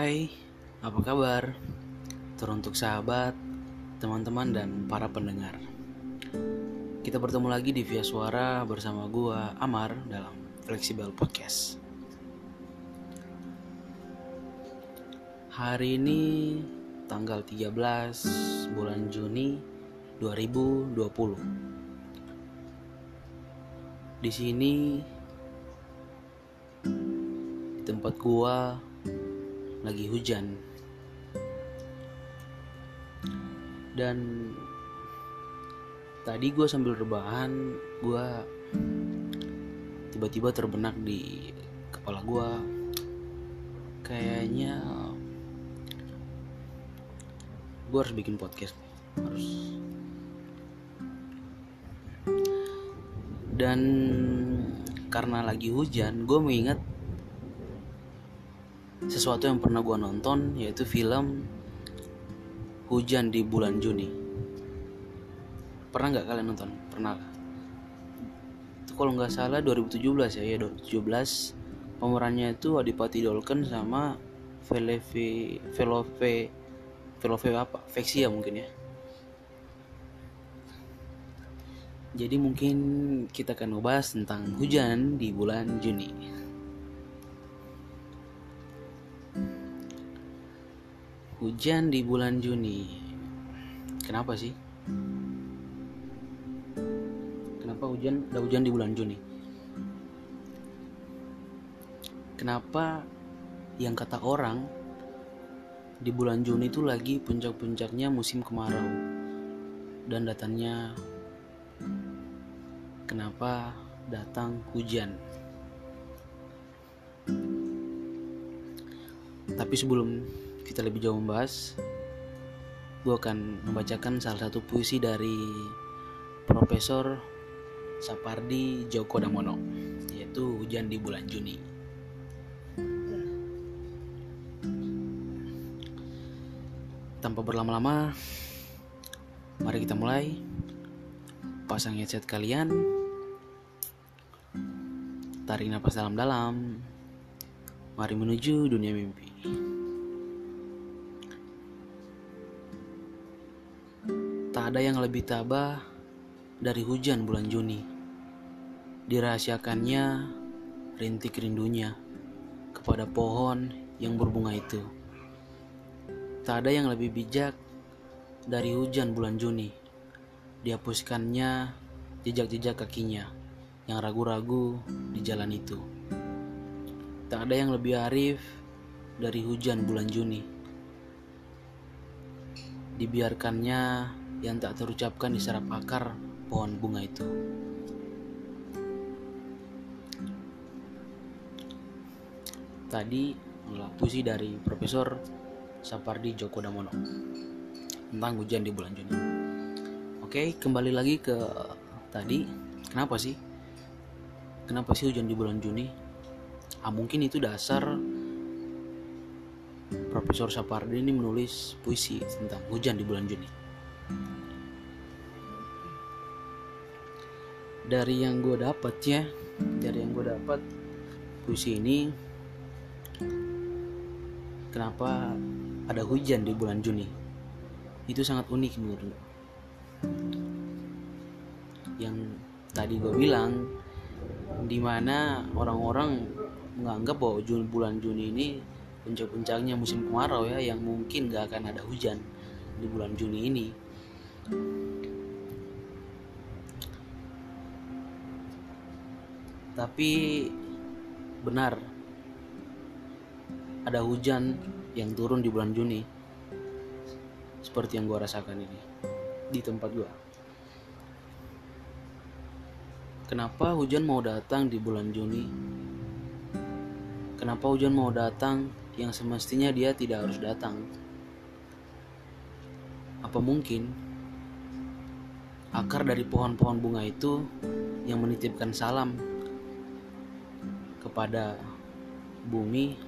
Hai, apa kabar? Teruntuk sahabat, teman-teman, dan para pendengar. Kita bertemu lagi di Via Suara bersama gua Amar dalam Flexible Podcast. Hari ini tanggal 13 bulan Juni 2020. Di sini di tempat gua lagi hujan. Dan tadi gue sambil rebahan gue tiba-tiba terbenak di kepala gue kayaknya gue harus bikin podcast. Harus. Dan karena lagi hujan gue mengingat sesuatu yang pernah gue nonton yaitu film Hujan di bulan Juni. Pernah nggak kalian nonton? Pernah lah. Itu kalau nggak salah 2017 ya, ya 2017 pemerannya itu Adipati Dolken sama Velove Velove Velove apa? Vexia mungkin ya. Jadi mungkin kita akan ngebahas tentang hujan di bulan Juni. Hujan di bulan Juni. Kenapa sih? Kenapa hujan ada hujan di bulan Juni? Kenapa yang kata orang di bulan Juni itu lagi puncak-puncaknya musim kemarau dan datangnya kenapa datang hujan? Tapi sebelum kita lebih jauh membahas, gue akan membacakan salah satu puisi dari Profesor Sapardi Djoko Damono, yaitu Hujan di Bulan Juni. Tanpa berlama-lama, mari kita mulai. Pasang headset kalian, tarik nafas dalam-dalam, mari menuju dunia mimpi. Tak ada yang lebih tabah dari hujan bulan Juni. Dirahasiakannya rintik rindunya kepada pohon yang berbunga itu. Tak ada yang lebih bijak dari hujan bulan Juni. Dihapuskannya jejak-jejak kakinya yang ragu-ragu di jalan itu. Tak ada yang lebih arif dari hujan bulan Juni. Dibiarkannya yang tak terucapkan di serap akar pohon bunga itu. Tadi adalah puisi dari Profesor Sapardi Djoko Damono tentang hujan di bulan Juni. Oke, kembali lagi ke tadi. Kenapa sih? Kenapa sih hujan di bulan Juni? Ah, mungkin itu dasar Profesor Sapardi ini menulis puisi tentang hujan di bulan Juni. Dari yang gue dapat ya dari yang gue dapat puisi ini kenapa ada hujan di bulan Juni? Itu sangat unik menurut gue yang tadi gue bilang di mana orang-orang menganggap bahwa Juni, bulan Juni ini puncak-puncaknya musim kemarau ya yang mungkin gak akan ada hujan di bulan Juni ini tapi benar ada hujan yang turun di bulan Juni seperti yang gue rasakan ini di tempat gue kenapa hujan mau datang di bulan Juni? Kenapa hujan mau datang yang semestinya dia tidak harus datang? Apa mungkin akar dari pohon-pohon bunga itu yang menitipkan salam kepada bumi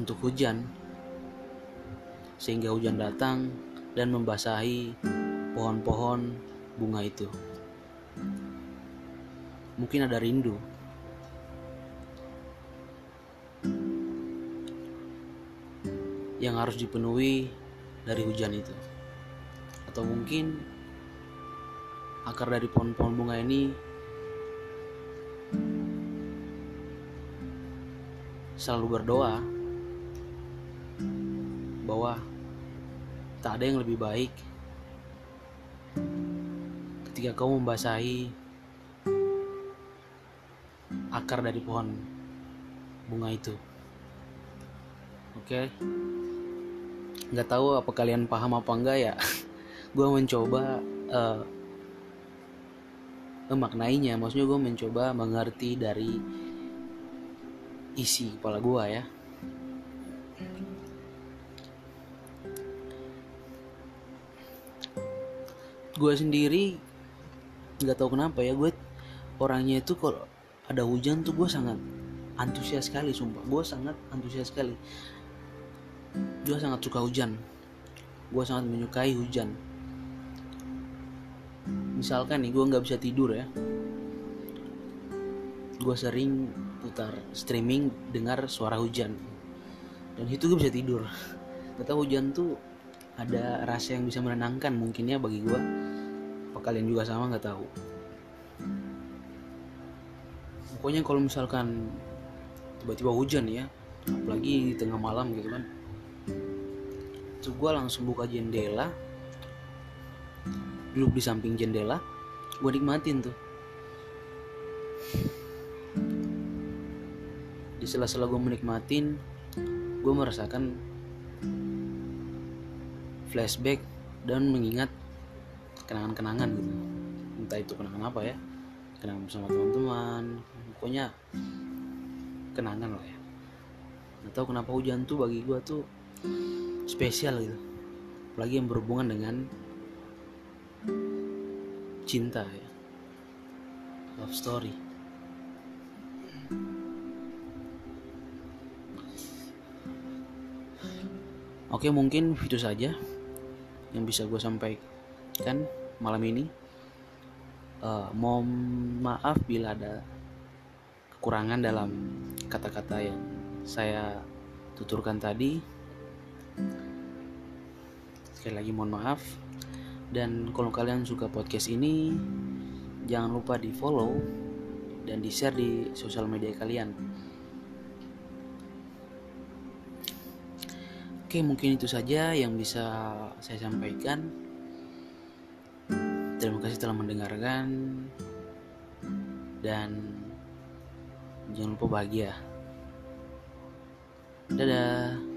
untuk hujan. Sehingga hujan datang dan membasahi pohon-pohon bunga itu. Mungkin ada rindu. Yang harus dipenuhi dari hujan itu. Atau mungkin akar dari pohon-pohon bunga ini selalu berdoa bahwa tak ada yang lebih baik ketika kau membasahi akar dari pohon bunga itu. Oke, okay? nggak tahu apa kalian paham apa enggak ya. gue mencoba uh, memaknainya, maksudnya gue mencoba mengerti dari isi kepala gue ya. Gue sendiri nggak tahu kenapa ya gue orangnya itu kalau ada hujan tuh gue sangat antusias sekali sumpah. Gue sangat antusias sekali. Gue sangat suka hujan. Gue sangat menyukai hujan misalkan nih gue nggak bisa tidur ya. Gue sering putar streaming dengar suara hujan. Dan itu gue bisa tidur. Kata hujan tuh ada rasa yang bisa menenangkan mungkinnya bagi gue apa kalian juga sama nggak tahu. Pokoknya kalau misalkan tiba-tiba hujan ya apalagi di tengah malam gitu kan. Itu gue langsung buka jendela duduk di samping jendela gue nikmatin tuh. Di sela-sela gue menikmatin gue merasakan flashback dan mengingat kenangan-kenangan gitu. Entah itu kenangan apa ya kenangan bersama teman-teman pokoknya kenangan lah ya. Nggak tahu kenapa hujan tuh bagi gue tuh spesial gitu. Apalagi yang berhubungan dengan cinta ya. Love story. Oke mungkin itu saja yang bisa gue sampaikan malam ini. Uh, mohon maaf bila ada kekurangan dalam kata-kata yang saya tuturkan tadi. Sekali lagi mohon maaf dan kalau kalian suka podcast ini jangan lupa di follow dan di share di sosial media kalian oke mungkin itu saja yang bisa saya sampaikan Terima kasih telah mendengarkan dan jangan lupa bahagia. Dadah.